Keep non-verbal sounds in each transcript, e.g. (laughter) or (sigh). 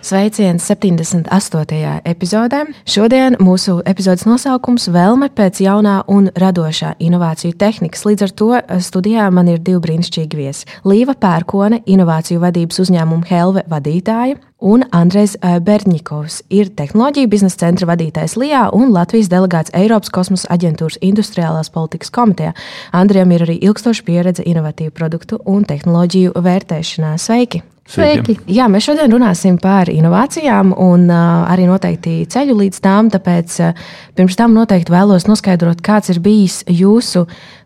Sveiciens 78. epizodē. Šodien mūsu epizodes nosaukums - Vēlme pēc jaunā un radošā inovāciju tehnikas. Līdz ar to studijā man ir divi brīnišķīgi viesi. Līva Pērkone, inovāciju vadības uzņēmuma Helve vadītāja, un Andrejs Berņikovs ir tehnoloģiju biznesa centra vadītājs Lijā un Latvijas delegāts Eiropas kosmosa aģentūras industriālās politikas komitejā. Andrejam ir arī ilgstoša pieredze inovatīvu produktu un tehnoloģiju vērtēšanā. Sveiki! Sveiki! Jā, mēs šodien runāsim par inovācijām un uh, arī noteikti ceļu līdz tām. Tāpēc uh, pirms tam noteikti vēlos noskaidrot, kāds ir bijis jūsu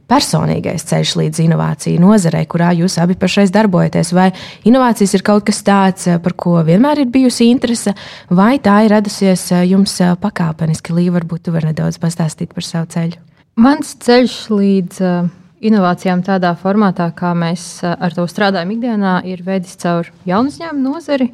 personīgais ceļš līdz inovāciju nozarei, kurā jūs abi pašreiz darbojaties. Vai inovācijas ir kaut kas tāds, par ko vienmēr ir bijusi interese, vai tā ir radusies jums pakāpeniski? Līva, varbūt tu vari nedaudz pastāstīt par savu ceļu. Mans ceļš līdz uh, inovācijām tādā formātā, kā mēs ar to strādājam ikdienā, ir veidis caur jaunu uzņēmumu nozari,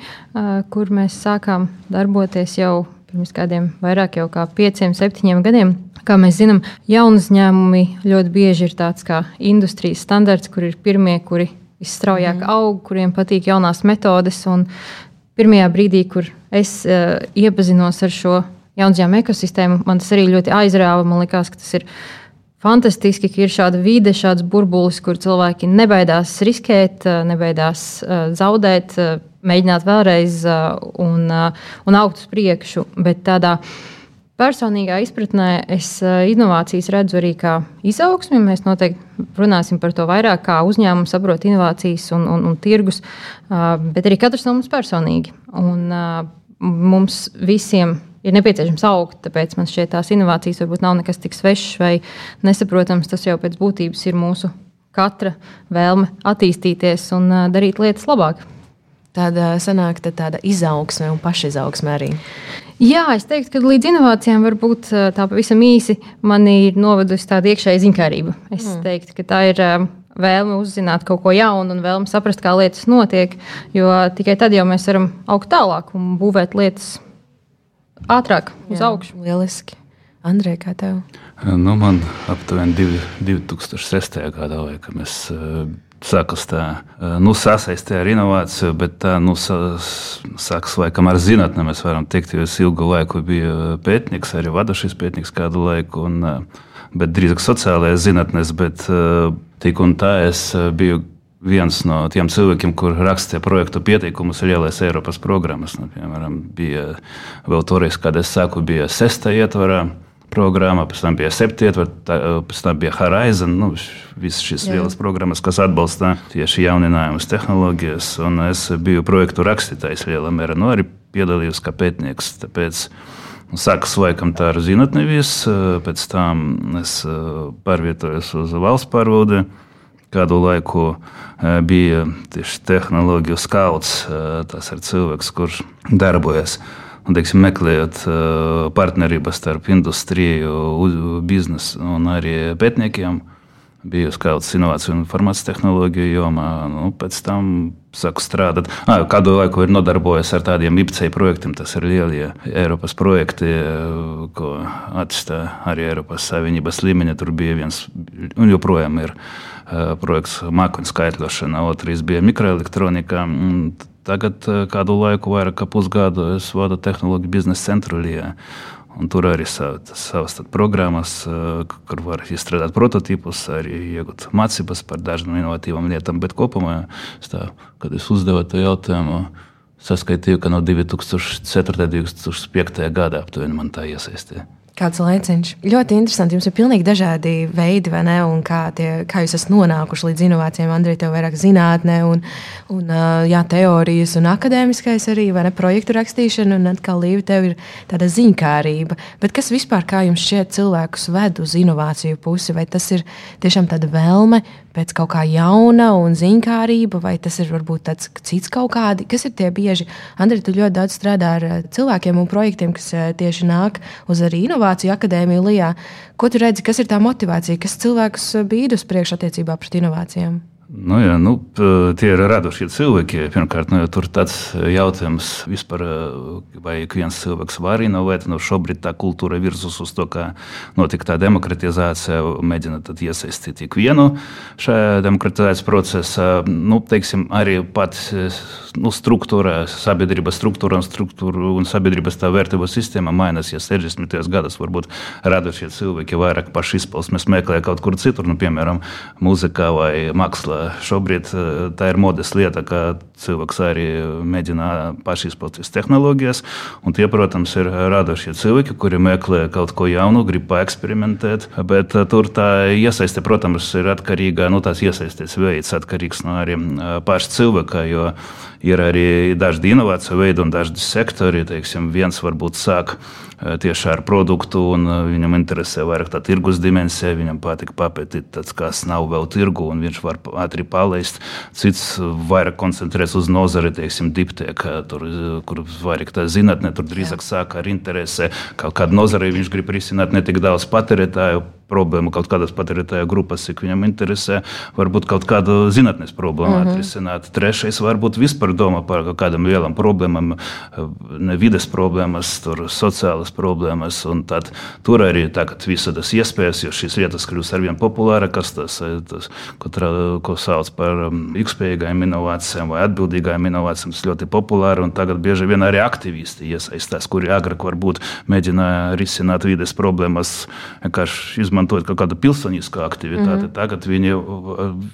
kur mēs sākām darboties jau pirms kādiem vairāk kā pieciem, septiņiem gadiem. Kā mēs zinām, jaunu uzņēmumi ļoti bieži ir tāds kā industrijas standarts, kur ir pirmie, kuri visstraujāk mm. aug, kuriem patīk jaunās metodes. Pirmajā brīdī, kur es uh, iepazinos ar šo jaunu uzņēmumu ekosistēmu, man tas arī ļoti aizrāva. Man liekas, ka tas ir fantastiski, ka ir šāda vide, šāds burbulis, kur cilvēki nebaidās riskēt, nebaidās zaudēt, mēģināt vēlreiz un, un augt uz priekšu. Bet tādā personīgā izpratnē es inovācijas redzu arī kā izaugsmi. Mēs noteikti runāsim par to vairāk, kā uzņēmums saprot inovācijas un, un, un tirgus, bet arī katrs no mums personīgi. Un, mums visiem ir nepieciešams augt. Tāpēc man šķiet, tās inovācijas varbūt nav nekas tik svešs vai nesaprotams. Tas jau pēc būtības ir mūsu katra vēlme attīstīties un darīt lietas labāk. Tāda sanāk tā tāda izaugsme un pašizaugsme arī. Jā, es teiktu, ka līdz inovācijām varbūt tā pavisam īsi man ir novedusi tāda iekšēja zinkārība. Es mm. teiktu, ka tā ir vēlme uzzināt kaut ko jaunu un vēlme saprast, kā lietas notiek. Jo tikai tad jau mēs varam augt tālāk un būvēt lietas ātrāk uz Jā, augšu. Lieliski. Andrej, kā tev? Nu, man aptuveni 2006. gadā, kad mēs sākas tā, nu, sasaistē ar inovāciju, bet tā, nu, sākas laikam ar zinātnē. Mēs varam teikt, jo es ilgu laiku biju pētnieks, arī vadošais pētnieks kādu laiku, un, bet drīzāk sociālajās zinātnēs, bet tik un tā es biju viens no tiem cilvēkiem, kur rakstīja projektu pieteikumus lielais Eiropas programmas. Nu, piemēram, bija vēl toreiz, kad es sāku, bija sestā ietvarā programma, pēc tam bija septiņa ietvara, pēc tam bija Horizon. Nu, visas šīs Jā. lielas programmas, kas atbalsta tieši jauninājumus, tehnoloģijas. Es biju projektu rakstītājs lielā mērā, nu, arī piedalījos kā pētnieks. Tāpēc, Sākas laikam tā ar zinātnē pēc tam es pārvietojos uz valsts pārvaldi kādu laiku eh, bija tieši tehnoloģiju skauts. Eh, tas ir cilvēks, kurš darbojas. Un, teiksim, meklējot eh, partnerības starp industriju, biznesu un arī pētniekiem, biju skauts inovāciju un informācijas tehnoloģiju jomā. Nu, pēc tam sāku strādāt. À, kādu laiku ir nodarbojies ar tādiem IPC projektiem. Tas ir lielie Eiropas projekti, ko attīstīja arī Eiropas Savienības līmenī. Tur bija viens un joprojām ir projekts mākoņu skaitļošana, otrs bija mikroelektronika. Tagad kādu laiku, vairāk kā pusgadu, es vadu tehnoloģiju biznesa centru Lijā. Un tur arī savas, savas programmas, kur var izstrādāt prototipus, arī iegūt mācības par dažādām inovatīvām lietām. Bet kopumā, tā, kad es uzdevu to jautājumu, saskaitīju, ka no 2004. un 2005. gada aptuveni man tā iesaistīja. Kāds laiciņš? Ļoti interesanti. Jums ir pilnīgi dažādi veidi, vai ne? Un kā, tie, kā jūs esat nonākuši līdz inovācijām? Andrija, tev vairāk zinātnē, un, un jā, teorijas, un akadēmiskais arī, vai ne? Projektu rakstīšana, un atkal līvi tev ir tāda ziņkārība. Bet kas vispār, kā jums šķiet, cilvēkus ved uz inovāciju pusi? Vai tas ir tiešām tāda vēlme pēc kaut kā jauna un zinkārība, vai tas ir varbūt tāds cits kaut kādi, kas ir tie bieži. Andri, tu ļoti daudz strādā ar cilvēkiem un projektiem, kas tieši nāk uz arī inovāciju akadēmiju Lijā. Ko tu redzi, kas ir tā motivācija, kas cilvēkus bīd uz priekšu attiecībā pret inovācijām? Nu, jā, nu, tie ir radošie cilvēki. Pirmkārt, nu, tur tāds jautājums, vispār, vai ik viens cilvēks var inovēt. Nu, šobrīd tā kultūra virzas uz to, ka notika tā demokratizācija, mēģina iesaistīt ikvienu šajā demokratizācijas procesā. Nu, teiksim, arī pat nu, struktūra, sabiedrības struktūra un, struktūra un sabiedrības tā vērtību sistēma mainās. Ja 60. gados varbūt radošie cilvēki vairāk paši izpausmes meklē kaut kur citur, nu, piemēram, mūzikā vai mākslā šobrīd eh, tā ir modes lieta, ka cilvēks arī mēģina paši izplatīt tehnoloģijas. Tie, protams, ir radošie cilvēki, kuri meklē kaut ko jaunu, grib paeksperimentēt. Bet eh, tur tā iesaiste, protams, ir atkarīga no nu, tās iesaistes veids, atkarīgs no arī eh, paša cilvēka. Jo ir arī dažādi inovāciju veidi un dažādi sektori. Teiksim, viens varbūt sāk Eh, tieši ar produktu, un eh, viņam interesē vairāk tā tirgus dimensija. Viņam patīk papētīt, tāds, kas nav vēl tirgu, un viņš var ātri palaist. Cits vairāk koncentrēs uz nozari, teiksim, diptēka, tur, eh, kur vairāk tā zinātnē, tur drīzāk sāk ar interesi. Kaut kādu nozari viņš grib risināt ne tik daudz patērētāju problēmu, kaut kādas patērētāju grupas, cik viņam interesē, varbūt kaut kādu zinātnes problēmu mm -hmm. atrisināt. Trešais varbūt vispār domā par kaut kādām lielām problēmām, ne vides problēmas, tur sociālas problēmas. Tad tur arī tagad visādas iespējas, jo šīs lietas kļūst arvien populārākas, tas, tas ko, tra, ko sauc par um, ilgspējīgām inovācijām vai atbildīgām inovācijām, tas ļoti populāri. Tagad bieži vien arī aktīvisti iesaistās, kuri agrāk varbūt mēģināja risināt vides problēmas, vienkārši izmantojot kaut kādu pilsonisku aktivitāti. Mm -hmm. Tagad viņi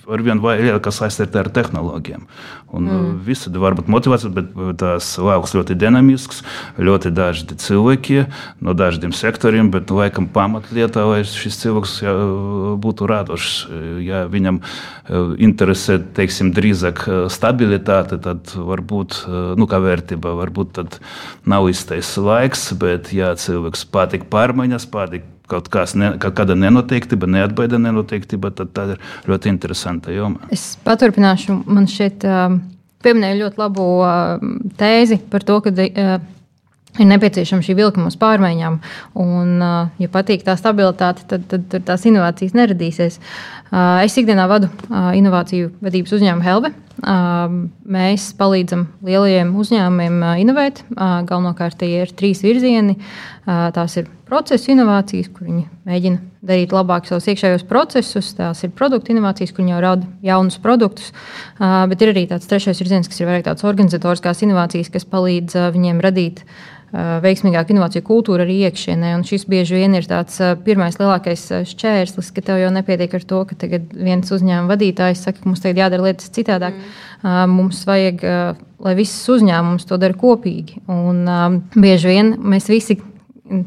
arvien vairāk saistīti ar tehnoloģiem. Un mm. Visādi var būt motivācija, bet tās lauks ļoti dinamisks, ļoti dažādi cilvēki no dažādiem sektoriem, bet laikam pamatlietā, lai šis cilvēks jā, būtu radošs. Ja viņam interesē teiksim, drīzāk stabilitāte, tad varbūt nu, kā vērtība, varbūt tad nav īstais laiks, bet ja cilvēks patīk pārmaiņas, patīk kaut, kas, ne, kaut kāda nenoteiktība, neatbaida nenoteiktība, tad tā ir ļoti interesanta joma. Es paturpināšu, man šeit uh, pieminēja ļoti labu uh, tēzi par to, ka uh, ir nepieciešama šī vilkuma uz pārmaiņām. Un, ja patīk tā stabilitāte, tad, tad, tad tās inovācijas neradīsies. Es ikdienā vadu inovāciju vadības uzņēmumu Helve. Mēs palīdzam lielajiem uzņēmumiem inovēt. Galvenokārt tie ir trīs virzieni. Tās ir procesu inovācijas, kur viņi mēģina darīt labāk savus iekšējos procesus. Tās ir produktu inovācijas, kur viņi jau rada jaunus produktus. Bet ir arī tāds trešais virziens, kas ir vairāk tāds organizatoriskās inovācijas, kas palīdz viņiem radīt uh, veiksmīgāku inovāciju kultūru arī iekšienē. Un šis bieži vien ir tāds pirmais lielākais šķērslis, ka tev jau nepietiek ar to, ka viens uzņēmuma vadītājs saka, ka mums tagad jādara lietas citādāk. Mm. Mums vajag, lai visas uzņēmums to dara kopīgi. Un bieži vien mēs visi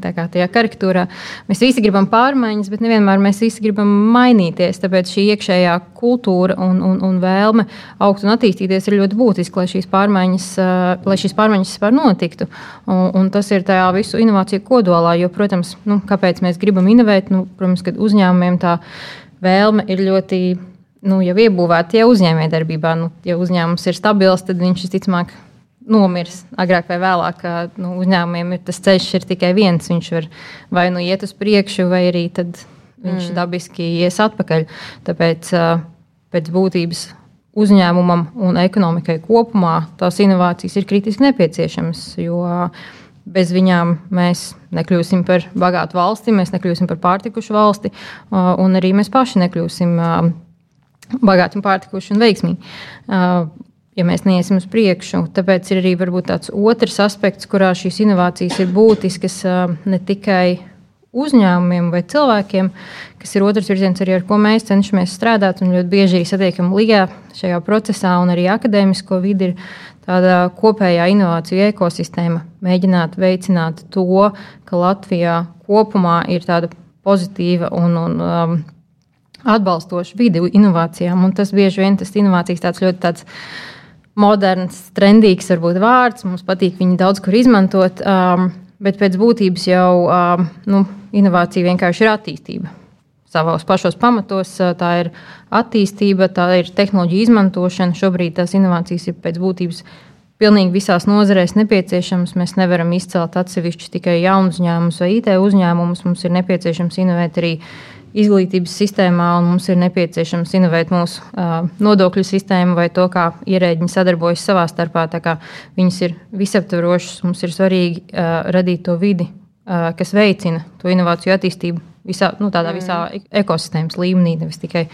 tā kā tajā karikatūrā. Mēs visi gribam pārmaiņas, bet nevienmēr mēs visi gribam mainīties. Tāpēc šī iekšējā kultūra un, un, un vēlme augt un attīstīties ir ļoti būtiska, lai šīs pārmaiņas, lai šīs pārmaiņas vispār notiktu. Un, un tas ir tajā visu inovāciju kodolā. Jo, protams, nu, kāpēc mēs gribam inovēt? Nu, protams, ka uzņēmumiem tā vēlme ir ļoti. Nu, jau iebūvēta jau uzņēmējdarbībā, nu, ja uzņēmums ir stabils, tad viņš visticamāk nomirs agrāk vai vēlāk. Nu, uzņēmumiem ir tas ceļš ir tikai viens. Viņš var vai nu iet uz priekšu, vai arī viņš mm. dabiski ies atpakaļ. Tāpēc pēc būtības uzņēmumam un ekonomikai kopumā tās inovācijas ir kritiski nepieciešamas. Jo bez viņām mēs nekļūsim par bagātu valsti, mēs nekļūsim par pārtikušu valsti, un arī mēs paši nekļūsim bagāti un pārtikuši un veiksmīgi ja mēs neiesim uz priekšu. Tāpēc ir arī tāds otrs aspekts, kurā šīs inovācijas ir būtiskas ne tikai uzņēmumiem vai cilvēkiem, kas ir otrs virziens, arī ar ko mēs cenšamies strādāt. Un ļoti bieži arī satiekam LIGā šajā procesā, un arī akadēmisko vidi ir tāda kopējā inovāciju ekosistēma. Mēģināt veicināt to, ka Latvijā kopumā ir tāda pozitīva un, un um, atbalstoša vide inovācijām. Un tas bieži vien tas inovācijas tāds ļoti tāds moderns, trendīgs varbūt vārds. Mums patīk viņu daudz kur izmantot, um, bet pēc būtības jau um, nu, inovācija vienkārši ir attīstība. savos pašos pamatos. Tā ir attīstība, tā ir tehnoloģija izmantošana. Šobrīd tās inovācijas ir pēc būtības pilnīgi visās nozarēs nepieciešams. Mēs nevaram izcelt atsevišķus tikai jaunu uzņēmumus vai IT uzņēmumus. Mums ir nepieciešams inovēt arī izglītības sistēmā, un mums ir nepieciešams inovēt mūsu uh, nodokļu sistēmu vai to, kā ierēģiņi sadarbojas savā starpā. Viņas ir visaptvarošas, mums ir svarīgi uh, radīt to vidi, uh, kas veicina to inovāciju attīstību visā, nu, tādā visā mm. ekosistēmas līmenī, nevis tikai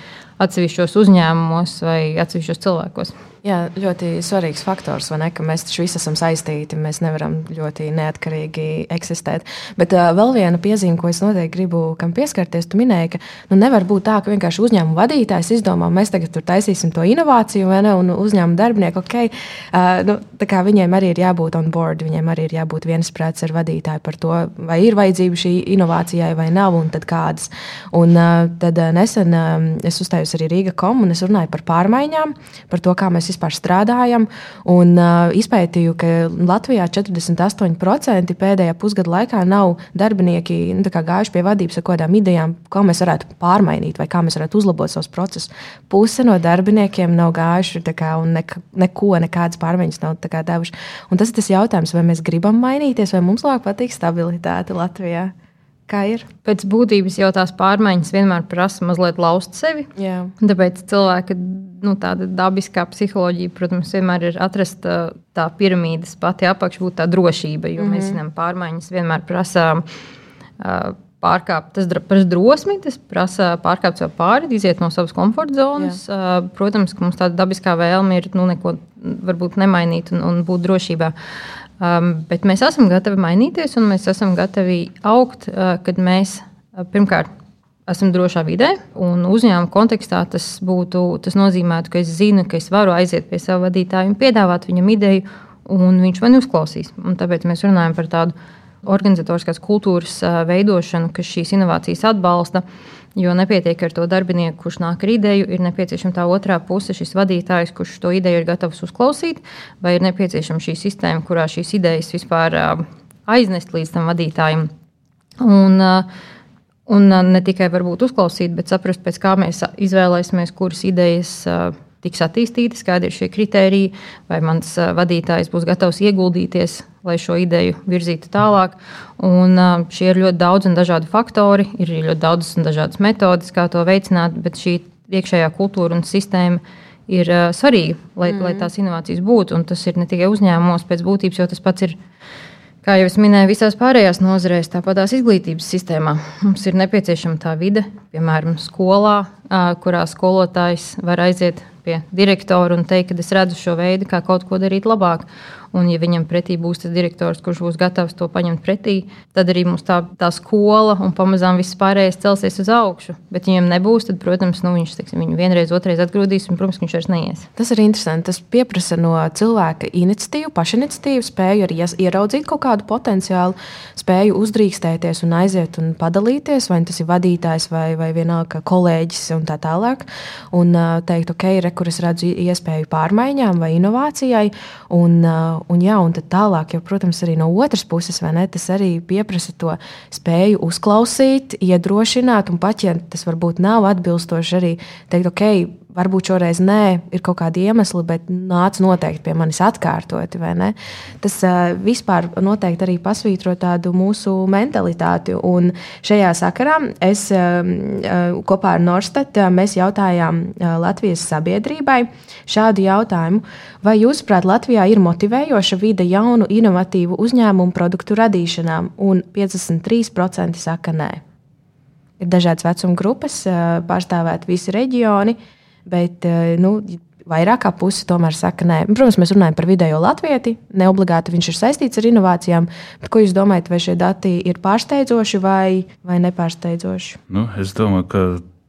atsevišķos uzņēmumos vai atsevišķos cilvēkos. Jā, ļoti svarīgs faktors, ne, ka mēs taču visi esam saistīti. Mēs nevaram ļoti neatkarīgi eksistēt. Bet uh, vēl viena piezīme, ko es noteikti gribu pieskarties, tu minēji, ka nu, nevar būt tā, ka vienkārši uzņēmuma vadītājs izdomā, mēs tagad tur taisīsim to inovāciju, ne, un uzņēmuma darbinieki, ok, uh, nu, viņiem arī ir jābūt on board, viņiem arī ir jābūt viensprāts ar vadītāju par to, vai ir vajadzība šī inovācijai vai nav, un tad kādas. Un uh, tad uh, nesen uh, es uzstājos arī Rīga kom, un es runāju par pārmaiņām, par to, kā mēs vispār strādājam. Un, uh, izpētīju, ka Latvijā 48% pēdējā pusgada laikā nav darbinieki nu, gājuši pie vadības ar kādām idejām, kā mēs varētu pārmainīt vai kā mēs varētu uzlabot savus procesus. Puse no darbiniekiem nav gājuši kā, un neko, neko nekādas pārmaiņas nav devuši. Un tas ir tas jautājums, vai mēs gribam mainīties, vai mums labāk patīk stabilitāte Latvijā. Kā ir? Pēc būtības jau tās pārmaiņas vienmēr prasa mazliet laust sevi. Jā. Tāpēc cilvēka nu, dabiskā psiholoģija, protams, vienmēr ir atrast tā piramīdas pati apakšā, būt tā drošība. Jo mm -hmm. mēs mhm. zinām, pārmaiņas vienmēr prasa. Uh, Pārkāpt, tas prasa drosmi, tas prasa pārkāpt sev pāri, iziet no savas komforta zonas. Jā. Uh, protams, ka mums tāda dabiskā vēlme ir nu, neko varbūt nemainīt un, un būt drošībā. Uh, Um, bet mēs esam gatavi mainīties un mēs esam gatavi augt, uh, kad mēs uh, pirmkārt esam drošā vidē. Uzņēmuma kontekstā tas, būtu, tas nozīmētu, ka es zinu, ka es varu aiziet pie sava vadītāja un piedāvāt viņam ideju, un viņš mani uzklausīs. Un tāpēc mēs runājam par tādu organizatoriskās kultūras uh, veidošanu, kas šīs inovācijas atbalsta. Uh, Jo nepietiek ar to darbinieku, kurš nāk ar ideju, ir nepieciešama tā otrā puse, šis vadītājs, kurš to ideju ir gatavs uzklausīt, vai ir nepieciešama šī sistēma, kurā šīs idejas vispār aiznest līdz tam vadītājam. Un, un ne tikai varbūt uzklausīt, bet saprast, pēc kā mēs izvēlēsimies, kuras idejas tiks attīstītas, kādi ir šie kriteriji, vai mans vadītājs būs gatavs ieguldīties, lai šo ideju virzītu tālāk. Un, šie ir ļoti daudz un dažādi faktori, ir ļoti daudz un dažādas metodes, kā to veicināt, bet šī iekšējā kultūra un sistēma ir uh, svarīga, lai, mm. lai tās inovācijas būtu. Un tas ir ne tikai uzņēmumos pēc būtības, jo tas pats ir. Kā jau es minēju, visās pārējās nozarēs, tāpat tās izglītības sistēmā mums ir nepieciešama tā vide, piemēram, skolā, kurā skolotājs var aiziet pie direktora un teikt, ka es redzu šo veidu, kā kaut ko darīt labāk. Un, ja viņam pretī būs tas direktors, kurš būs gatavs to paņemt pretī, tad arī mums tā, tā skola un pamazām viss pārējais celsies uz augšu. Bet, ja viņam nebūs, tad, protams, nu, viņš teiksim, viņu vienreiz, otrreiz atgrūdīs, un, protams, viņš vairs neies. Tas ir interesanti. Tas prasa no cilvēka iniciatīvu, pašiniciatīvu, spēju arī ieraudzīt kaut kādu potenciālu, spēju uzdrīkstēties un aiziet un padalīties, vai tas ir vadītājs vai, vai vienalga kolēģis un tā tālāk. Un teikt, ok, re, kur es redzu iespēju pārmaiņām vai inovācijai. Un, un, jā, un tālāk, jau, protams, arī no otras puses, ne, tas arī prasa to spēju uzklausīt, iedrošināt, un pat ja tas varbūt nav atbilstoši, arī teikt, ok, varbūt šoreiz nē, ir kaut kādi iemesli, bet nāc noteikti pie manis atkārtoti. Tas uh, vispār noteikti arī pasvītro tādu mūsu mentalitāti. Un šajā sakarā es uh, kopā ar Norstedt uh, jautājām uh, Latvijas sabiedrībai šādu jautājumu. Vai jūsuprāt, Latvijā ir motivējoša vide jaunu, inovatīvu uzņēmumu produktu radīšanām? Un 53% saka nē. Ir dažādas vecuma grupas, pārstāvēt visi reģioni. Bet eh, nu, vairāk kā puse tomēr saka, nē. Protams, mēs runājam par vidējo latvieti. Neobligāti viņš ir saistīts ar inovācijām. Ko jūs domājat, vai šie dati ir pārsteidzoši vai, vai nepārsteidzoši? Nu, es domāju, ka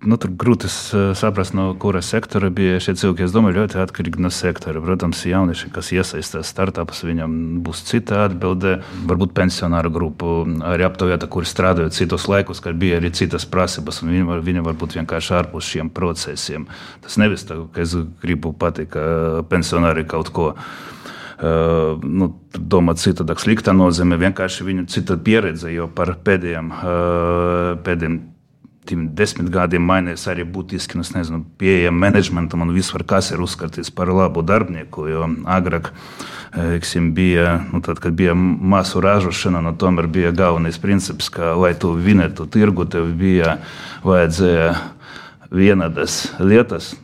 Nu, tur grūti saprast, no kuras sektora bija šie cilvēki. Es domāju, ļoti atkarīgi no sektora. Protams, jaunieši, kas iesaistās startupos, viņam būs cita atbilde. Varbūt pensionāru grupu arī aptaujāta, kuri strādāja citos laikos, kad bija arī citas prasības, viņi, var, viņi varbūt vienkārši ārpus šiem procesiem. Tas nevis tā, ka es gribu pateikt, ka pensionāri kaut ko. Uh, nu, domāt citādāk, slikta nozīme, vienkārši viņu cita pieredze, jo par pēdējiem, uh, pēdējiem tiem desmit gadiem mainījies arī būtiski nu, pieejam menedžmentam un vispār, kas ir uzskatīts par labu darbinieku. Jo agrāk eksim, bija, nu, tad, kad bija masu ražošana, nu, tomēr bija galvenais princips, ka, lai tu vinētu tirgu, tev bija vajadzēja vienādas lietas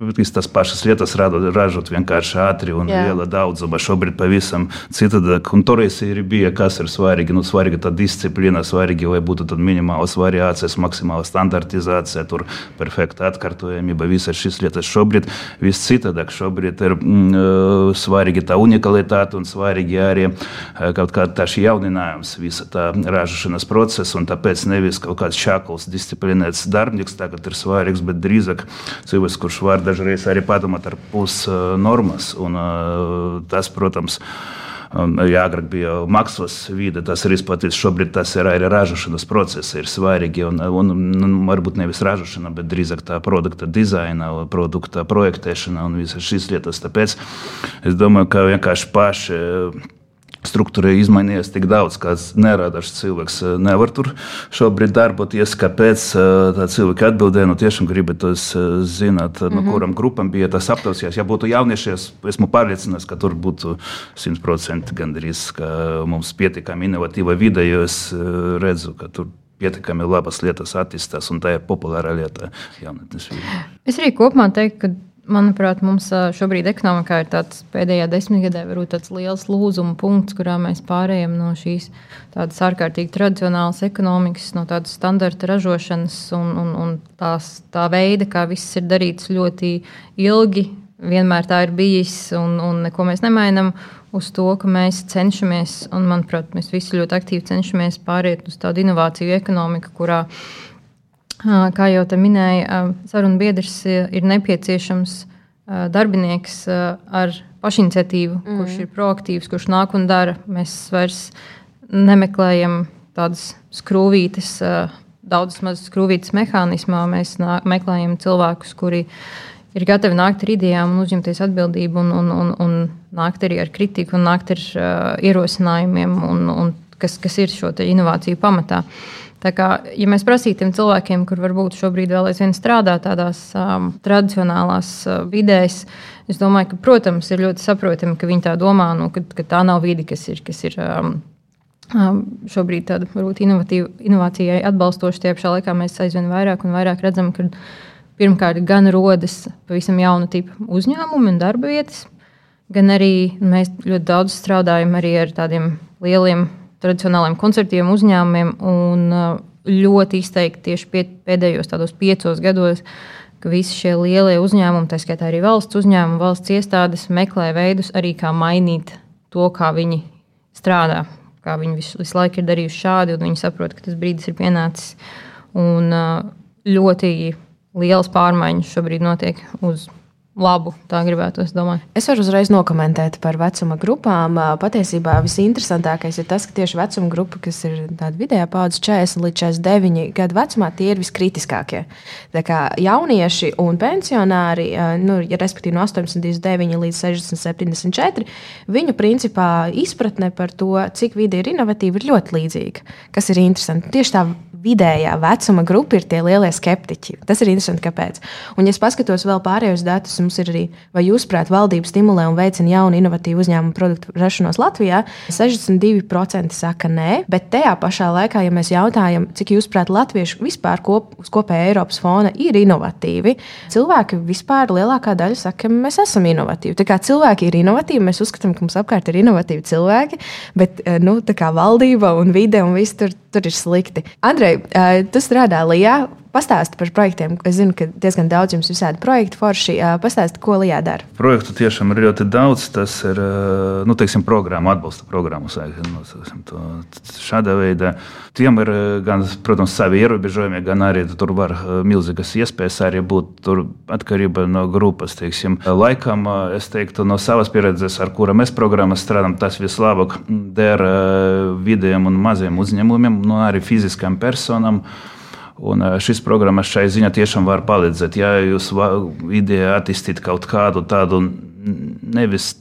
Visas tās pašas lietas radot, ražot vienkārši ātri un Jā. liela daudzuma. Šobrīd pavisam citādāk. Un toreiz ir bija, kas ir svarīgi. Nu, svarīgi tā disciplīna, svarīgi, lai būtu minimālas variācijas, maksimāla standartizācija, tur perfekta atkārtojamība. Visas šīs lietas šobrīd viss citādāk. Šobrīd ir mm, svarīgi tā unikalitāte un svarīgi arī kaut kāda tā šī jauninājums, visa tā ražošanas procesa. Un tāpēc nevis kaut kāds šākls, disciplinēts darbinieks tagad ir svarīgs, bet drīzāk cilvēks, kurš var dažreiz arī padomāt ar pusnormas. Un, tas, protams, Ja agrāk bija mākslas vide, tas ir izplatīts. Šobrīd tas ir arī ražošanas process, ir svarīgi. Un, un, un varbūt nevis ražošana, bet drīzāk tā produkta dizaina, produkta projektēšana un visas šīs lietas. Tāpēc es domāju, ka vienkārši paši struktūra izmainījies tik daudz, ka nerādās cilvēks eh, nevar tur šobrīd darboties. Kāpēc eh, tā cilvēki atbildēja? Nu, tiešām gribat zināt, mm -hmm. no mhm. kuram grupam bija tas aptausījās. Ja būtu jaunieši, es esmu pārliecināts, ka tur būtu 100% gandrīz, ka mums pietiekami inovatīva vide, jo es eh, redzu, ka tur pietiekami labas lietas attīstās, un tā ir populāra lieta jaunatnes vidē. Es arī kopumā teiktu, ka Manuprāt, mums šobrīd ekonomikā ir tāds pēdējā desmitgadē varbūt tāds liels lūzuma punkts, kurā mēs pārējām no šīs tādas ārkārtīgi tradicionālas ekonomikas, no tādas standarta ražošanas un, un, un tās, tā veida, kā viss ir darīts ļoti ilgi. Vienmēr tā ir bijis, un, un neko mēs nemainām uz to, ka mēs cenšamies, un manuprāt, mēs visi ļoti aktīvi cenšamies pāriet uz tādu inovāciju ekonomiku, kurā Kā jau te minēja, sarunu biedrs ir nepieciešams darbinieks ar pašiniciatīvu, mm. kurš ir proaktīvs, kurš nāk un dara. Mēs vairs nemeklējam tādas skrūvītes, daudzas mazas skrūvītes mehānismā. Mēs nā, meklējam cilvēkus, kuri ir gatavi nākt ar idejām un uzņemties atbildību, un, un, un, un nākt arī ar kritiku, un nākt ar uh, ierosinājumiem, un, un kas, kas ir šo inovāciju pamatā. Uh, Tā kā, ja mēs prasītu cilvēkiem, kur varbūt šobrīd vēl aizvien strādā tādās um, tradicionālās uh, vidēs, es domāju, ka, protams, ir ļoti saprotami, ka viņi tā domā, nu, ka, ka tā nav vide, kas ir. Kas ir um, um, Šobrīd tāda varbūt inovācijai atbalstoša, tie pašā laikā mēs aizvien vairāk un vairāk redzam, ka pirmkārt gan rodas pavisam jaunu tipu uzņēmumi un darba vietas, gan arī mēs ļoti daudz strādājam arī ar tādiem lieliem tradicionāliem koncertiem, uzņēmumiem. Un uh, ļoti izteikti tieši pēdējos tādos piecos gados, ka visi šie lielie uzņēmumi, tā skaitā arī valsts uzņēmumi, valsts iestādes, meklē veidus arī kā mainīt to, kā viņi strādā. Kā viņi visu, visu laiku ir darījuši šādi, un viņi saprot, ka tas brīdis ir pienācis. Un uh, ļoti lielas pārmaiņas šobrīd notiek uz labu. Tā gribētu, es domāju. Es varu uzreiz nokomentēt par vecuma grupām. Patiesībā visinteresantākais ir tas, ka tieši vecuma grupa, kas ir tāda vidējā paudze, 40 līdz 49 gadu vecumā, tie ir viskritiskākie. Tā kā jaunieši un pensionāri, nu, ja respektīvi no 89 līdz 60, 74, viņu principā izpratne par to, cik vide ir inovatīva, ir ļoti līdzīga. Kas ir interesanti. Tieši tā vidējā vecuma grupa ir tie lielie skeptiķi. Tas ir interesanti, kāpēc. Un, ja skatos vēl pārējos datus, mums ir arī, vai jūsuprāt, valdība stimulē un veicina jaunu, inovatīvu uzņēmumu produktu rašanos Latvijā, 62% saka nē, bet tajā pašā laikā, ja mēs jautājam, cik jūsuprāt, latvieši vispār kop, uz kopējā Eiropas fona ir inovatīvi, cilvēki vispār lielākā daļa saka, ka mēs esam inovatīvi. Tā kā cilvēki ir inovatīvi, mēs uzskatām, ka mums apkārt ir inovatīvi cilvēki, bet eh, nu, valdība un vide un viss tur, tur ir slikti. Andrej, Andrej, tu strādā Lijā. Pastāsti par projektiem. Es zinu, ka diezgan daudz jums visādi projekti forši. Pastāsti, ko Lijā dara. Projektu tiešām ir ļoti daudz. Tas ir nu, teiksim, programma, atbalsta programmas. Nu, šādā veidā tiem ir gan, protams, savi ierobežojumi, gan arī tur var milzīgas iespējas arī būt tur atkarībā no grupas. Teiksim. Laikam, es teiktu, no savas pieredzes, ar kura mēs programmas strādājam, tas vislabāk der vidējiem un maziem uzņēmumiem, nu, arī fiziskām personām. Un šis programmas šai ziņā tiešām var palīdzēt. Ja jūs ideja attīstīt kaut kādu tādu nevis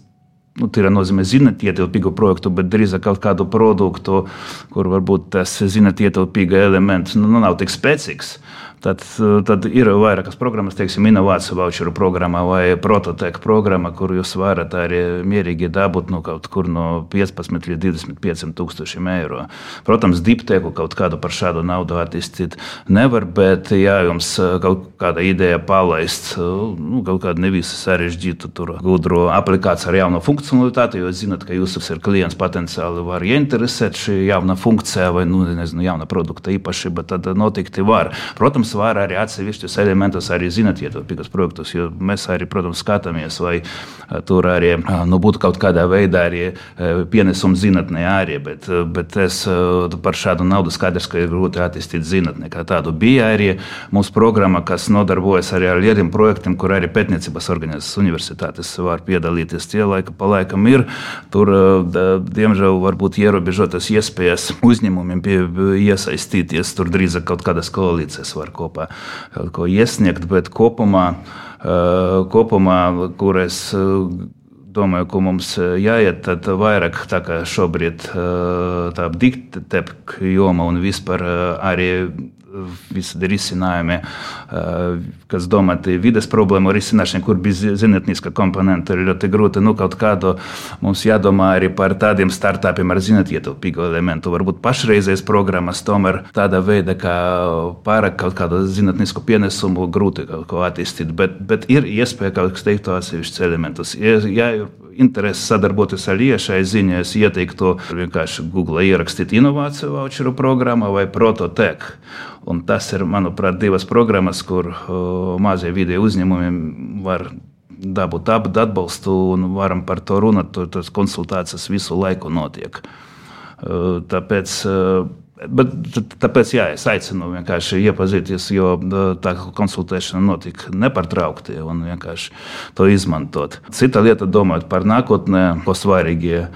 nu, tā nozīmē zinatietilpīgu projektu, bet drīzāk kaut kādu produktu, kur varbūt tas zinatietilpīga elements nu, nav tik spēcīgs. Tad, tad ir vairākas programmas, teiksim, inovāciju voucheru programma vai prototeka programma, kur jūs varat arī mierīgi dabūt no kaut kur no 15 līdz 25 tūkstošiem eiro. Protams, dipteku kaut kādu par šādu naudu attīstīt nevar, bet ja jums kaut kāda ideja palaist, nu, kaut kādu nevisu sarežģītu, tur gudru aplikāciju ar jaunu funkcionalitāti, jo zinat, ka jūsu klients potenciāli var ieinteresēt šī jauna funkcija vai, nu, nezinu, jauna produkta īpašība, tad noteikti var. Protams, protams, var arī atsevišķus elementus arī zināt ietilpīgos projektus, mēs arī, protams, skatāmies, vai tur arī nu, būtu kaut kādā veidā arī pienesums zinātnē arī, bet, bet es par šādu naudu skaidrs, ka ir grūti attīstīt zinātnē. Tādu bija arī mūsu programma, kas nodarbojas arī ar lieliem projektiem, kur arī pētniecības organizācijas universitātes var piedalīties. Tie laika pa laikam ir. Tur, diemžēl, var būt ierobežotas iespējas uzņēmumiem pie, iesaistīties. Tur drīzāk kaut kādas koalīcijas var kopā kaut ko iesniegt, bet kopumā, eh, kopumā kur es eh, domāju, ko mums eh, jāiet, vairāk tā kā šobrīd tā diktēta joma un vispār arī visādi risinājumi, kas domāti vides problēmu risināšanai, kur bez zinātniska komponenta ir ļoti grūti. Nu, kaut kādu mums jādomā arī par tādiem startupiem ar zinātnietilpīgu elementu. Varbūt pašreizējas programmas tomēr tāda veida, kā pārāk kaut kādu zinātnisku pienesumu grūti kaut ko attīstīt, bet, bet ir iespēja kaut kas teikt atsevišķus elementus. Ja, ja interesi sadarboties ar iešai ziņā, es ieteiktu vienkārši Google ierakstīt inovāciju voucheru programmu vai prototeku. Un tas ir, manuprāt, divas programmas, kur mazie video uzņēmumi var dabūt atbalstu un varam par to runāt. Tas konsultācijas visu laiku notiek. Tāpēc, Bet, tāpēc jā, es aicinu vienkārši iepazīties, jo tā konsultēšana notika nepārtraukti un vienkārši to izmantot. Cita lieta, domājot par nākotnē, ko svarīgi ir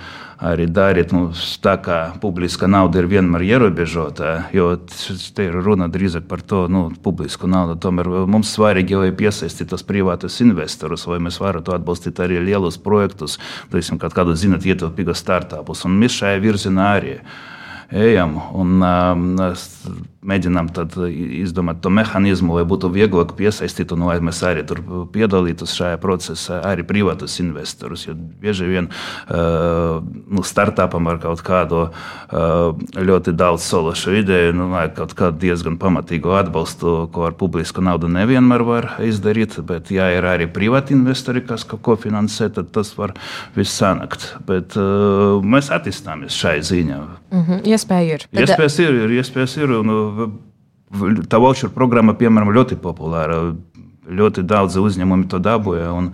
arī darīt. Mums tā kā publiska nauda ir vienmēr ierobežota, jo te ir runa drīzāk par to nu, publisku naudu. Tomēr mums svarīgi ir piesaistīt tos privātus investorus, vai mēs varam atbalstīt arī lielus projektus, teiksim, kādu zinat, ietilpīgus startupus. Un mēs šajā virzienā arī ejam. Un, um, mēģinām izdomāt to mehānismu, lai būtu vieglāk piesaistīt un lai mēs arī tur piedalītos šajā procesā, arī privātus investorus. Jo bieži vien uh, nu, startupam ar kaut kādu uh, ļoti daudz sološu ideju, nu, vajag kaut kādu diezgan pamatīgu atbalstu, ko ar publisku naudu nevienmēr var izdarīt. Bet, ja ir arī privāti investori, kas kaut ko finansē, tad tas var viss sanākt. Bet uh, mēs attīstāmies šai ziņā. Mm -hmm. Iespēja ir. Iespējas ir, ir, iespējas ir. Un, tā voucher programma, piemēram, ļoti populāra. Ļoti daudz uzņēmumu to dabūja. Un,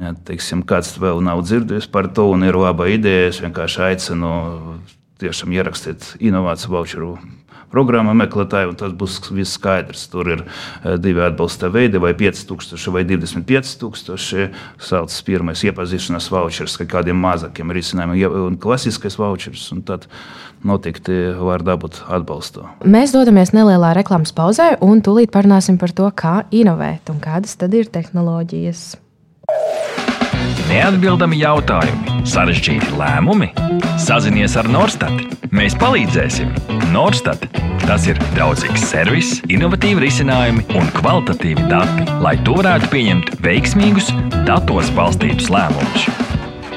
ja, teiksim, kāds vēl nav dzirdējis par to un ir laba ideja, es vienkārši aicinu tiešām ierakstīt inovāciju voucheru programma meklētāji, un tas būs viss skaidrs. Tur ir eh, divi atbalsta veidi, vai 5000 vai 25000. Saucas pirmais iepazīšanās vouchers, kā kādiem mazākiem risinājumiem, un klasiskais vouchers. Un tad noteikti var dabūt atbalstu. Mēs dodamies nelielā reklāmas pauzē, un tūlīt parunāsim par to, kā inovēt un kādas tad ir tehnoloģijas. Neatbildami jautājumi, sarežģīti lēmumi. Sazinies ar Norstat. Mēs palīdzēsim. Norstat. Tas ir draudzīgs servis, innovatīvi risinājumi un kvalitatīvi dati, lai tu varētu pieņemt veiksmīgus, datos balstītus lēmumus.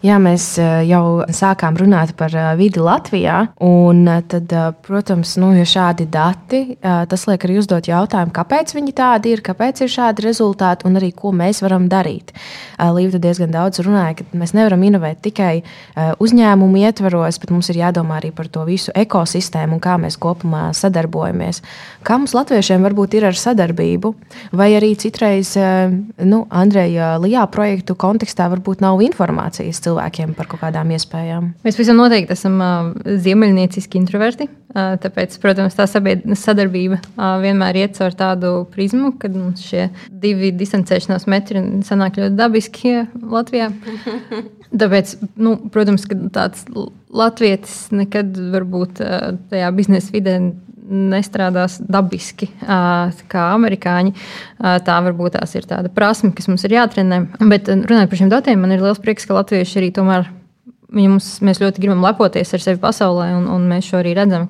Jā, mēs jau sākām runāt par vidi Latvijā. Un tad, protams, nu, ja šādi dati, tas liek arī uzdot jautājumu, kāpēc viņi tādi ir, kāpēc ir šādi rezultāti un arī ko mēs varam darīt. Līta diezgan daudz runāja, ka mēs nevaram inovēt tikai uzņēmumu ietvaros, bet mums ir jādomā arī par to visu ekosistēmu un kā mēs kopumā sadarbojamies. Kā mums latviešiem varbūt ir ar sadarbību, vai arī citreiz, nu, Andreja Lijā projektu kontekstā varbūt nav informācijas cilvēkiem par kaut kādām iespējām? Mēs visam noteikti esam uh, ziemeļnieciski introverti. Uh, tāpēc, protams, tā sadarbība uh, vienmēr iet caur tādu prizmu, kad mums šie divi distancēšanās metri sanāk ļoti dabiski Latvijā. (laughs) Tāpēc, nu, protams, ka tāds latvietis nekad varbūt tajā biznesa vidē nestrādās dabiski, kā amerikāņi. Tā varbūt tās ir tāda prasme, kas mums ir jātrenē. Bet runājot par šiem datiem, man ir liels prieks, ka latvieši arī tomēr. Mums, mēs ļoti gribam lepoties ar sevi pasaulē, un, un mēs šo arī redzam.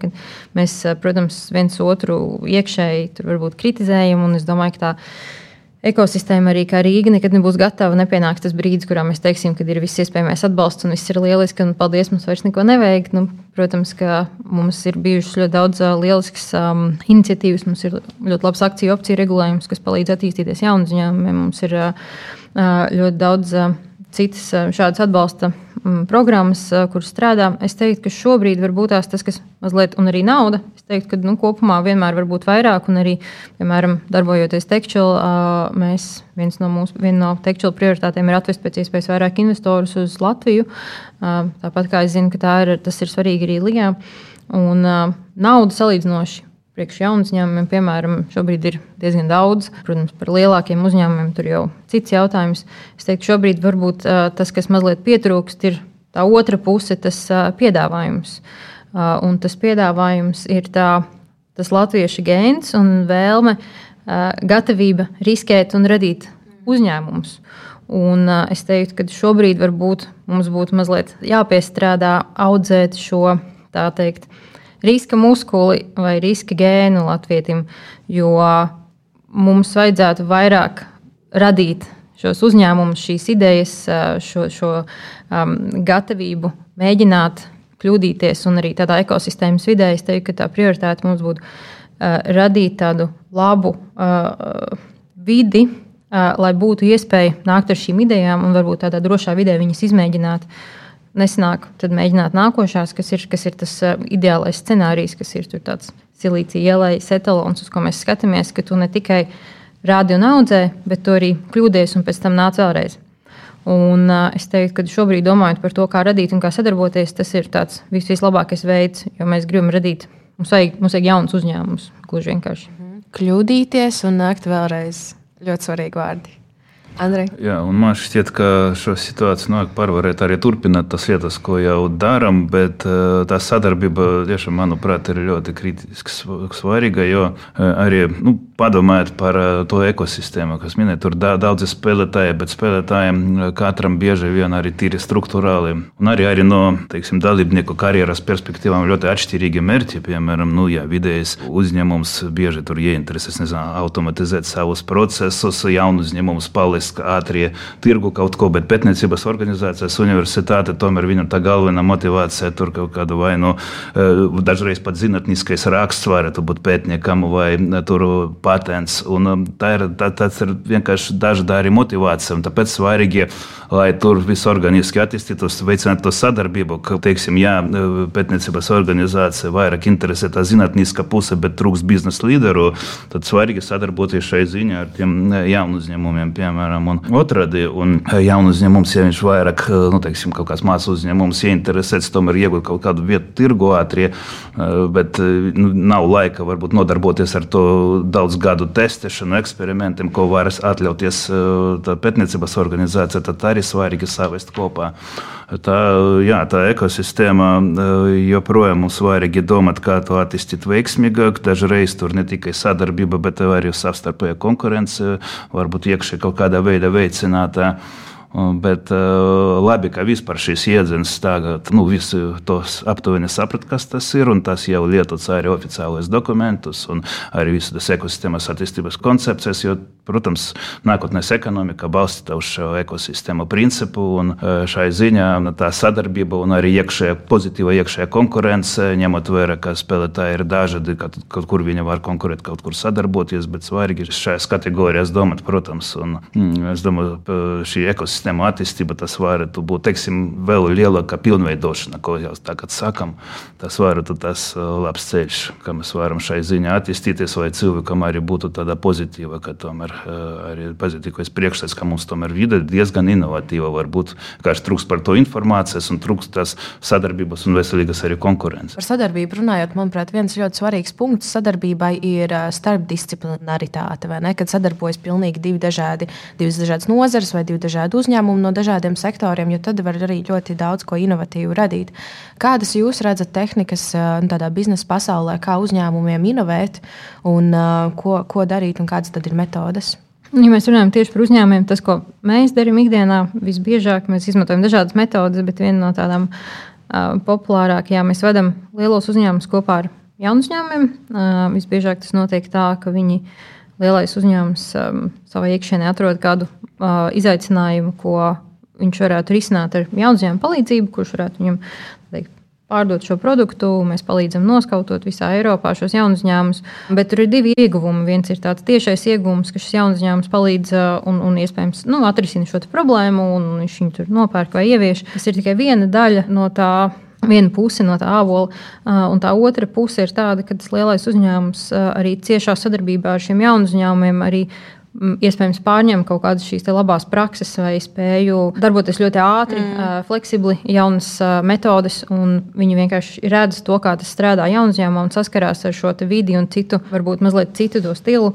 Mēs, protams, viens otru iekšēji kritizējam. Es domāju, ka tā ekosistēma arī kā Rīga nekad nebūs gatava. Nepienāks tas brīdis, kurā mēs teiksim, ka ir viss iespējamais atbalsts un viss ir lieliski un paldies, mums vairs neko nevajag. Nu, protams, ka mums ir bijušas ļoti daudz uh, lieliskas um, iniciatīvas, mums ir ļoti labs akciju opciju regulējums, kas palīdz attīstīties jaunu uzņēmumiem. Mums ir uh, ļoti daudz uh, citas šādas atbalsta programmas, kuras strādā. Es teiktu, ka šobrīd varbūt tās tas, kas mazliet, un arī nauda. Es teiktu, ka nu, kopumā vienmēr var būt vairāk, un arī, piemēram, darbojoties Tekčila, mēs viens no mūsu no Tekčila prioritātēm ir atvest pēc iespējas vairāk investorus uz Latviju. Tāpat kā es zinu, ka ir, tas ir svarīgi arī Ligā. Un nauda salīdzinoši Priekš jaunu uzņēmumiem, piemēram, šobrīd ir diezgan daudz. Protams, par lielākiem uzņēmumiem tur jau cits jautājums. Es teiktu, šobrīd varbūt tas, kas mazliet pietrūkst, ir tā otra puse, tas piedāvājums. Un tas piedāvājums ir tā, tas latviešu gēns un vēlme, gatavība riskēt un radīt uzņēmumus. Un es teiktu, ka šobrīd varbūt mums būtu mazliet jāpiestrādā audzēt šo tā teikt riska muskuli vai riska gēnu latvietim, jo mums vajadzētu vairāk radīt šos uzņēmumus, šīs idejas, šo, šo um, gatavību mēģināt kļūdīties un arī tādā ekosistēmas vidē. Es teiktu, ka tā prioritāte mums būtu uh, radīt tādu labu uh, vidi, uh, lai būtu iespēja nākt ar šīm idejām un varbūt tādā drošā vidē viņas izmēģināt. Uh, nesanāk, tad mēģināt nākošās, kas ir, kas ir tas uh, ideālais scenārijs, kas ir tāds silīcija ielais etalons, uz ko mēs skatāmies, ka tu ne tikai rādi un audzē, bet tu arī kļūdies un pēc tam nāc vēlreiz. Un, uh, es teiktu, ka šobrīd, domājot par to, kā radīt un kā sadarboties, tas ir tāds vis vislabākais veids, jo mēs gribam radīt, mums vajag, mums vajag jaunus uzņēmumus, gluži vienkārši. Kļūdīties un nākt vēlreiz. Ļoti svarīgi vārdi. Andrej. Jā, un man šķiet, ka šo situāciju nāk pārvarēt arī turpināt tas lietas, ko jau darām, bet eh, tā sadarbība tiešām, manuprāt, ir ļoti kritiski svarīga, jo eh, arī nu, padomājot par eh, to ekosistēmu, kas minēja, tur daudzi spēlētāji, bet spēlētājiem katram bieži vien arī tīri struktūrāli. Un arī, arī no teiksim, dalībnieku karjeras perspektīvām ļoti atšķirīgi mērķi. Piemēram, nu, jā, vidējais uzņēmums bieži tur ieinteresēs automatizēt savus procesus, jaunu uzņēmumu palīdz ātrie tirgu kaut ko, bet pētniecības organizācijas universitāte tomēr viņa tā galvenā motivācija tur kaut kāda vai nu dažreiz pat zinātniskais raksts varētu būt pētniekam vai tur patents. Un tā ir, tā, tas ir vienkārši dažādi motivācija, un tāpēc svarīgi, lai tur viss organiski attīstītos, veicinātu to sadarbību, ka, teiksim, jā, pētniecības organizācija vairāk interesē tā zinātniska puse, bet trūks biznesa līderu, tad svarīgi sadarboties šai ziņā ar tiem jaunu uzņēmumiem, piemēram un otrādi. Un e, jaunu uzņēmumu, ja viņš vairāk, nu, teiksim, kaut kāds māsu uzņēmums ieinteresēts, tomēr iegūt kaut kādu vietu tirgu ātrie, e, bet nu, nav laika varbūt nodarboties ar to daudz gadu testēšanu, eksperimentiem, ko varas atļauties pētniecības organizācija, tad arī svarīgi savest kopā. Tā, jā, tā ekosistēma joprojām mums svarīgi domāt, kā to attīstīt veiksmīgāk. Dažreiz tur ne tikai sadarbība, bet arī savstarpēja konkurence, varbūt iekšēji kaut kādā veidā veicinātā. Bet labi, ka vispār šīs iedzenes tagad nu, visi tos aptuveni saprat, kas tas ir. Tas jau lietots arī oficiālajos dokumentos un arī visas ekosistēmas attīstības koncepcijas. Jo, protams, nākotnēs ekonomika balstīta uz šo ekosistēmu principu. Šai ziņā tā sadarbība un arī iekšējā pozitīva iekšējā konkurence, ņemot vērā, ka spēlētāji ir dažādi, kaut kur viņi var konkurēt, kaut kur sadarboties. Bet svarīgi ir šajās kategorijās domāt, protams. Un, es domāju, šī ekosistēma sistēmu attīstība, tas varētu būt teiksim, vēl lielāka pilnveidošana, ko jau tagad sakām. Tas varētu būt tas uh, labs ceļš, kā mēs varam šai ziņā attīstīties, lai cilvēkam arī būtu tāda pozitīva, ka tomēr uh, arī pozitīvais priekšstats, ka mums tomēr vide diezgan inovatīva var būt. Kāds trūks par to informācijas un trūks tās sadarbības un veselīgas arī konkurences. Par sadarbību runājot, manuprāt, viens ļoti svarīgs punkts sadarbībai ir uh, starpdisciplinaritāte. Kad sadarbojas pilnīgi divi dažādi, divas dažādas nozares vai divi dažādi uzņēmumi uzņēmumu no dažādiem sektoriem, jo tad var arī ļoti daudz ko inovatīvu radīt. Kādas jūs redzat tehnikas nu, tādā biznesa pasaulē, kā uzņēmumiem inovēt un ko, ko darīt un kādas tad ir metodes? Ja mēs runājam tieši par uzņēmumiem, tas, ko mēs darām ikdienā, visbiežāk mēs izmantojam dažādas metodes, bet viena no tādām uh, populārākajām mēs vedam lielos uzņēmumus kopā ar jaunu uzņēmumiem. Uh, visbiežāk tas notiek tā, ka viņi lielais uzņēmums um, savā iekšienē atrod kādu uh, izaicinājumu, ko viņš varētu risināt ar jaunuzņēmumu palīdzību, kurš varētu viņam teikt, pārdot šo produktu. Mēs palīdzam noskautot visā Eiropā šos jaunus uzņēmumus. Bet tur ir divi ieguvumi. Viens ir tāds tiešais ieguvums, ka šis jauns uzņēmums palīdz un, un iespējams nu, atrisina šo problēmu, un viņš viņu tur nopērk vai ievieš. Tas ir tikai viena daļa no tā. Viena puse no tā ābola, un tā otra puse ir tāda, ka tas lielais uzņēmums arī ciešā sadarbībā ar šiem jaunu uzņēmumiem arī iespējams pārņem kaut kādas šīs labās prakses vai spēju darboties ļoti ātri, mm. fleksibli, jaunas metodes. Viņi vienkārši redz to, kā tas strādā jaunu uzņēmumā un saskarās ar šo vidi un citu, varbūt mazliet citu to stilu.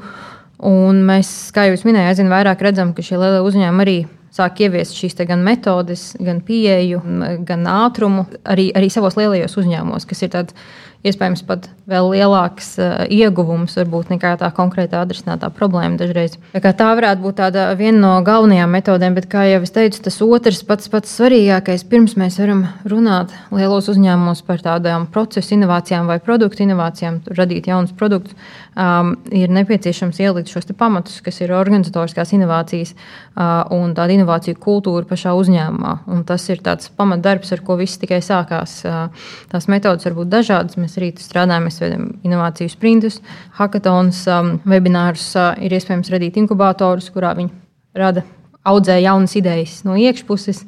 Un mēs, kā jau minēju, aizvien vairāk redzam, ka šie lielie uzņēmumi arī sāk ieviest šīs gan metodes, gan pieeju, gan ātrumu arī, arī savos lielajos uzņēmumos, kas ir tāds iespējams pat vēl lielāks uh, ieguvums varbūt nekā tā konkrēta atrisinātā problēma dažreiz. Tā, tā varētu būt viena no galvenajām metodēm, bet, kā jau es teicu, tas otrs pats pats svarīgākais, pirms mēs varam runāt lielos uzņēmumos par tādām procesu inovācijām vai produktu inovācijām, radīt jaunus produktus, um, ir nepieciešams ielikt šos pamatus, kas ir organizatoriskās inovācijas uh, un tāda inovāciju kultūra pašā uzņēmumā. Un tas ir tāds pamatdarbs, ar ko viss tikai sākās. Uh, tās metodas var būt dažādas. Mēs arī strādājam, mēs veidojam inovāciju sprintus, hackathons, um, webinārus. Uh, ir iespējams radīt inkubatorus, kurā viņi rada, audzē jaunas idejas no iekšpuses.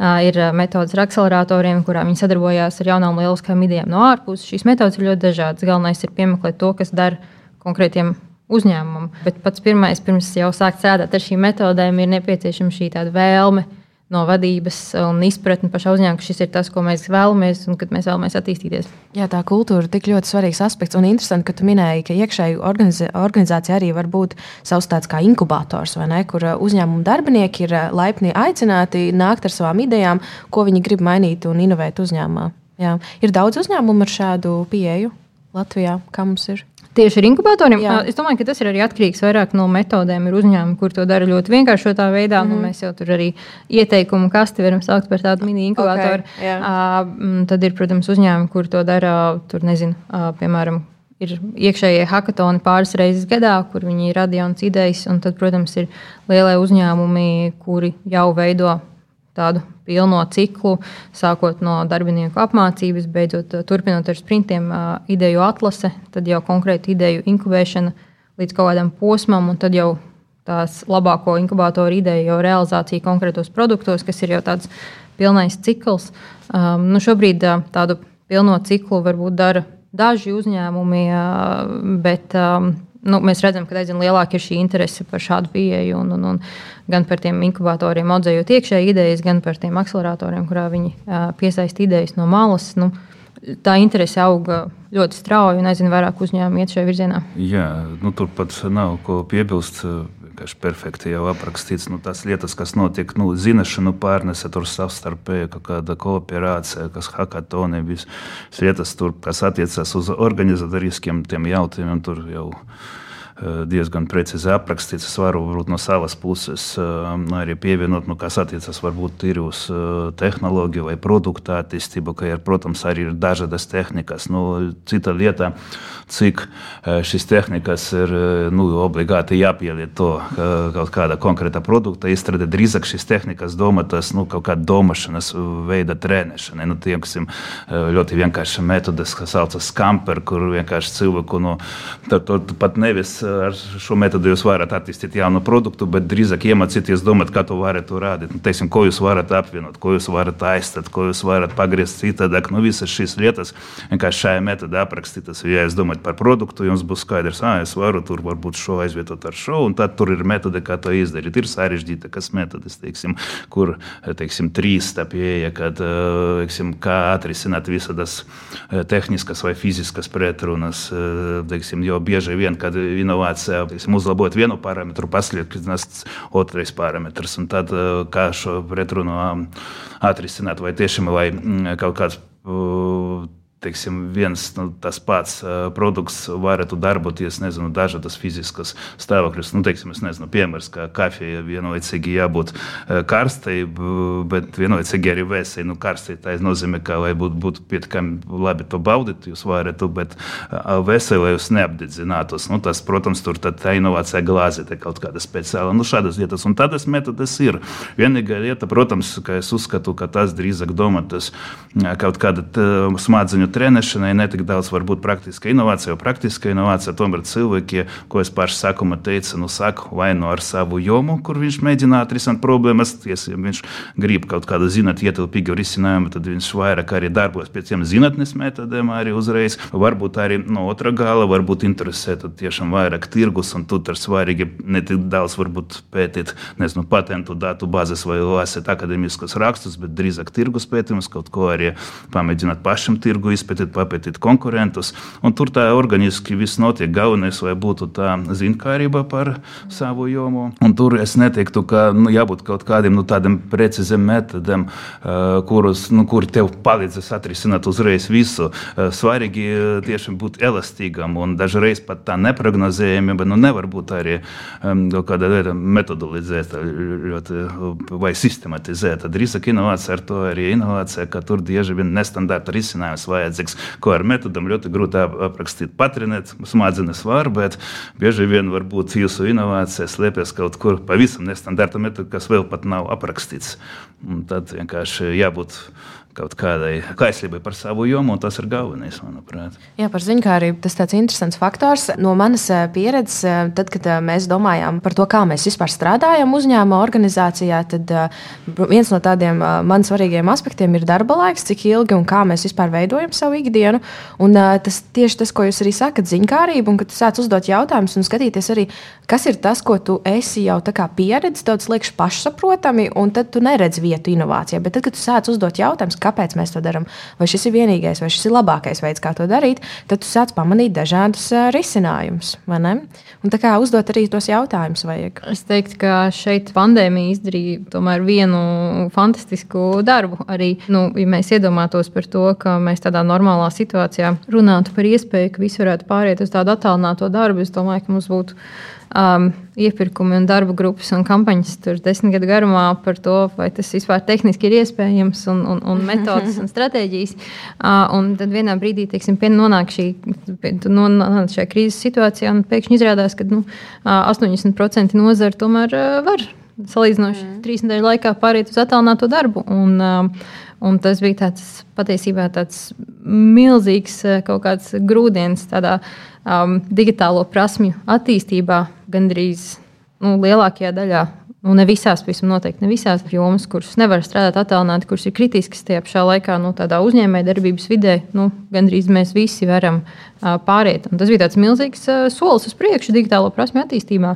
Uh, ir uh, metodas ar akceleratoriem, kurā viņi sadarbojās ar jaunām lieliskām idejām no ārpuses. Šīs metodas ir ļoti dažādas. Galvenais ir piemeklēt to, kas dara konkrētiem uzņēmumam. Bet pats pirmais, pirms jau sākt strādāt ar šīm metodēm, ir nepieciešama šī vēlme no vadības un izpratni pašā uzņēmumā, ka šis ir tas, ko mēs vēlamies un kad mēs vēlamies attīstīties. Jā, tā kultūra ir tik ļoti svarīgs aspekts. Un interesanti, ka tu minēji, ka iekšēji organizācija arī var būt savs tāds kā inkubators, ne, kur uh, uzņēmuma darbinieki ir uh, laipni aicināti nākt ar savām idejām, ko viņi grib mainīt un inovēt uzņēmumā. Jā. Ir daudz uzņēmumu ar šādu pieeju Latvijā, kā mums ir. Tieši ar inkubatoriem. Jā. Es domāju, ka tas ir arī atkarīgs vairāk no metodēm. Ir uzņēmumi, kur to dara ļoti vienkāršotā veidā. Mm. Nu, mhm. mēs jau tur arī ieteikumu kasti varam saukt par tādu mini inkubatoru. Okay, uh, tad ir, protams, uzņēmumi, kur to dara, tur nezinu, uh, piemēram, ir iekšējie hackathoni pāris reizes gadā, kur viņi rada jaunas idejas. Un tad, protams, ir lielie uzņēmumi, kuri jau veido tādu pilno ciklu, sākot no darbinieku apmācības, beidzot turpinot ar sprintiem, ideju atlase, tad jau konkrēti ideju inkuvēšana līdz kaut kādam posmam, un tad jau tās labāko inkubatoru ideju jau realizācija konkrētos produktos, kas ir jau tāds pilnais cikls. Um, nu šobrīd uh, tādu pilno ciklu varbūt dara daži uzņēmumi, bet um, nu, mēs redzam, ka aizvien lielāka ir šī interese par šādu pieeju. Un, un, un gan par tiem inkubatoriem, audzējot iekšēji idejas, gan par tiem akceleratoriem, kurā viņi piesaista idejas no malas. Nu, tā interese auga ļoti strauji, un aizvien vairāk uzņēmumu iet šajā virzienā. Jā, nu, tur pat nav ko piebilst vienkārši perfekti jau aprakstīts. Nu, tās lietas, kas notiek, nu, zināšanu pārnese, tur savstarpēji kaut kāda kooperācija, kas hackathoni, visas lietas, tur, kas attiecas uz organizatoriskiem jautājumiem, tur jau diezgan precīzi aprakstīts. Es varu varbūt, no savas puses arī pievienot, nu, kas attiecas varbūt ir uz tehnoloģiju vai produktu attīstību, ka, ir, protams, arī ir dažādas tehnikas. Nu, cita lieta, cik šīs tehnikas ir nu, obligāti jāpielieto kaut kāda konkrēta produkta izstrāde. Drīzāk šīs tehnikas domātas nu, kaut kāda domāšanas veida trenēšanai. Nu, tieksim, ļoti vienkārša metodes, kas saucas skamper, kur vienkārši cilvēku nu, tad, tad pat nevis ar šo metodi jūs varat attīstīt jaunu produktu, bet drīzāk iemācīties domāt, kā to varat to rādīt. Nu, teiksim, ko jūs varat apvienot, ko jūs varat aizstāt, ko jūs varat pagriezt citādāk. Nu, visas šīs lietas vienkārši šajā metodē aprakstītas. Ja jūs domājat par produktu, jums būs skaidrs, ka es varu tur varbūt šo aizvietot ar šo, un tad tur ir metode, kā to izdarīt. Ir sarežģītākas metodes, teiksim, kur teiksim, trīs tā pieeja, kad, teiksim, kā atrisināt visādas tehniskas vai fiziskas pretrunas. Teiksim, jo bieži vien, kad inovācija teiksim, uzlabot vienu parametru, pasliktinās otrais parametrs. Un tad kā šo pretrunu atrisināt, vai tiešām vai kaut kāds teiksim, viens nu, tas pats produkts varētu darboties nezinu, dažādas fiziskas stāvokļus. Nu, teiksim, nezinu, piemērs, kā kafija vienlaicīgi jābūt karstai, bet vienlaicīgi arī vēsai. Nu, karstai tā nozīmē, ka lai būtu būt pietiekami labi to baudīt, jūs varat, bet vēsai, lai jūs neapdedzinātos. Nu, tas, protams, tur tā inovācija glāzīte kaut kāda speciāla. Nu, šādas lietas un tādas metodas ir. Vienīgā lieta, protams, ka es uzskatu, ka tas drīzāk domātas kaut kāda smadzeņu trenēšanai ne tik daudz varbūt praktiska inovācija, jo praktiska inovācija tomēr cilvēki, ko es pašu sākumā teicu, nu saku vai nu ar savu jomu, kur viņš mēģina atrisināt problēmas, ja viņš grib kaut kādu zināt ietilpīgu risinājumu, tad viņš vairāk arī darbojas pēc tiem zinātnes metodēm arī uzreiz. Varbūt arī no otra gala, varbūt interesē tiešām vairāk tirgus, un tur ir svarīgi ne tik daudz varbūt pētīt, nezinu, patentu datu bāzes vai lasīt akadēmiskus rakstus, bet drīzāk tirgus pētījumus, kaut ko arī pamēģināt pašam tirgu izpētīt, papētīt konkurentus. Tur tā organiski viss notiek. Galvenais, lai būtu tā zinkārība par savu jomu. Un tur es neteiktu, ka nu, jābūt kaut kādiem nu, tādiem precīziem metodiem, kurus, nu, kuri tev palīdzēs atrisināt uzreiz visu. Svarīgi tiešām būt elastīgam un dažreiz pat tā neprognozējami, bet nu, nevar būt arī kaut kāda veida metodolizēta ļoti, vai sistematizēta. Drīzāk inovācija ar to arī inovācija, ka tur bieži vien nestandarta risinājums vajag vajadzīgs, ko ar metodam ļoti grūti aprakstīt. Patrenēt smadzenes var, bet bieži vien varbūt jūsu inovācija slēpjas kaut kur pavisam nestandarta metoda, kas vēl pat nav aprakstīts. Un tad vienkārši jābūt kaut kādai kaislībai par savu jomu, un tas ir galvenais, manuprāt. Jā, par ziņkārību tas ir interesants faktors. No manas eh, pieredzes, eh, tad, kad eh, mēs domājām par to, kā mēs vispār strādājam uzņēmuma organizācijā, tad viens no tādiem man svarīgiem aspektiem ir darba laiks, cik ilgi un kā mēs vispār veidojam savu ikdienu. Un tas tieši tas, ko jūs arī sakat, ziņkārība, un kad tu sāc uzdot jautājumus un skatīties arī, kas ir tas, ko tu esi jau pieredzējis, tas liekas pašsaprotami, un tad tu neredzi vietu inovācijai. Bet tad, kad tu sāc uzdot jautājumus, kāpēc mēs to darām, vai šis ir vienīgais, vai šis ir labākais veids, kā to darīt, tad tu sāc pamanīt dažādus risinājumus. Un tā kā uzdot arī tos jautājumus vajag. Es teiktu, ka šeit pandēmija izdarīja vienu fantastisku darbu. Arī, nu, ja mēs iedomātos par to, ka mēs tādā normālā situācijā runātu par iespēju, ka visi varētu pāriet uz tādu attālināto darbu, es domāju, ka mums būtu um, iepirkumi un darba grupas un kampaņas tur desmit gadu garumā par to, vai tas vispār tehniski ir iespējams, un, un, un metodas un stratēģijas. Uh, un tad vienā brīdī, teiksim, nonāk šī, nonāk šajā krīzes situācijā, un pēkšņi izrādās, ka nu, 80% nozara tomēr uh, var salīdzinoši mm. trīs nedēļu laikā pāriet uz attālināto darbu. Un, uh, Un tas bija tāds patiesībā tāds milzīgs kaut kāds grūdienis tādā um, digitālo prasmju attīstībā, gandrīz nu, lielākajā daļā. Nu, ne visās, visam noteikti ne visās jomas, kuras nevar strādāt attālināti, kuras ir kritiskas tajā pašā laikā, nu, tādā uzņēmējdarbības vidē, nu, gandrīz mēs visi varam uh, pāriet. Un tas bija tāds milzīgs uh, solis uz priekšu digitālo prasmu attīstībā.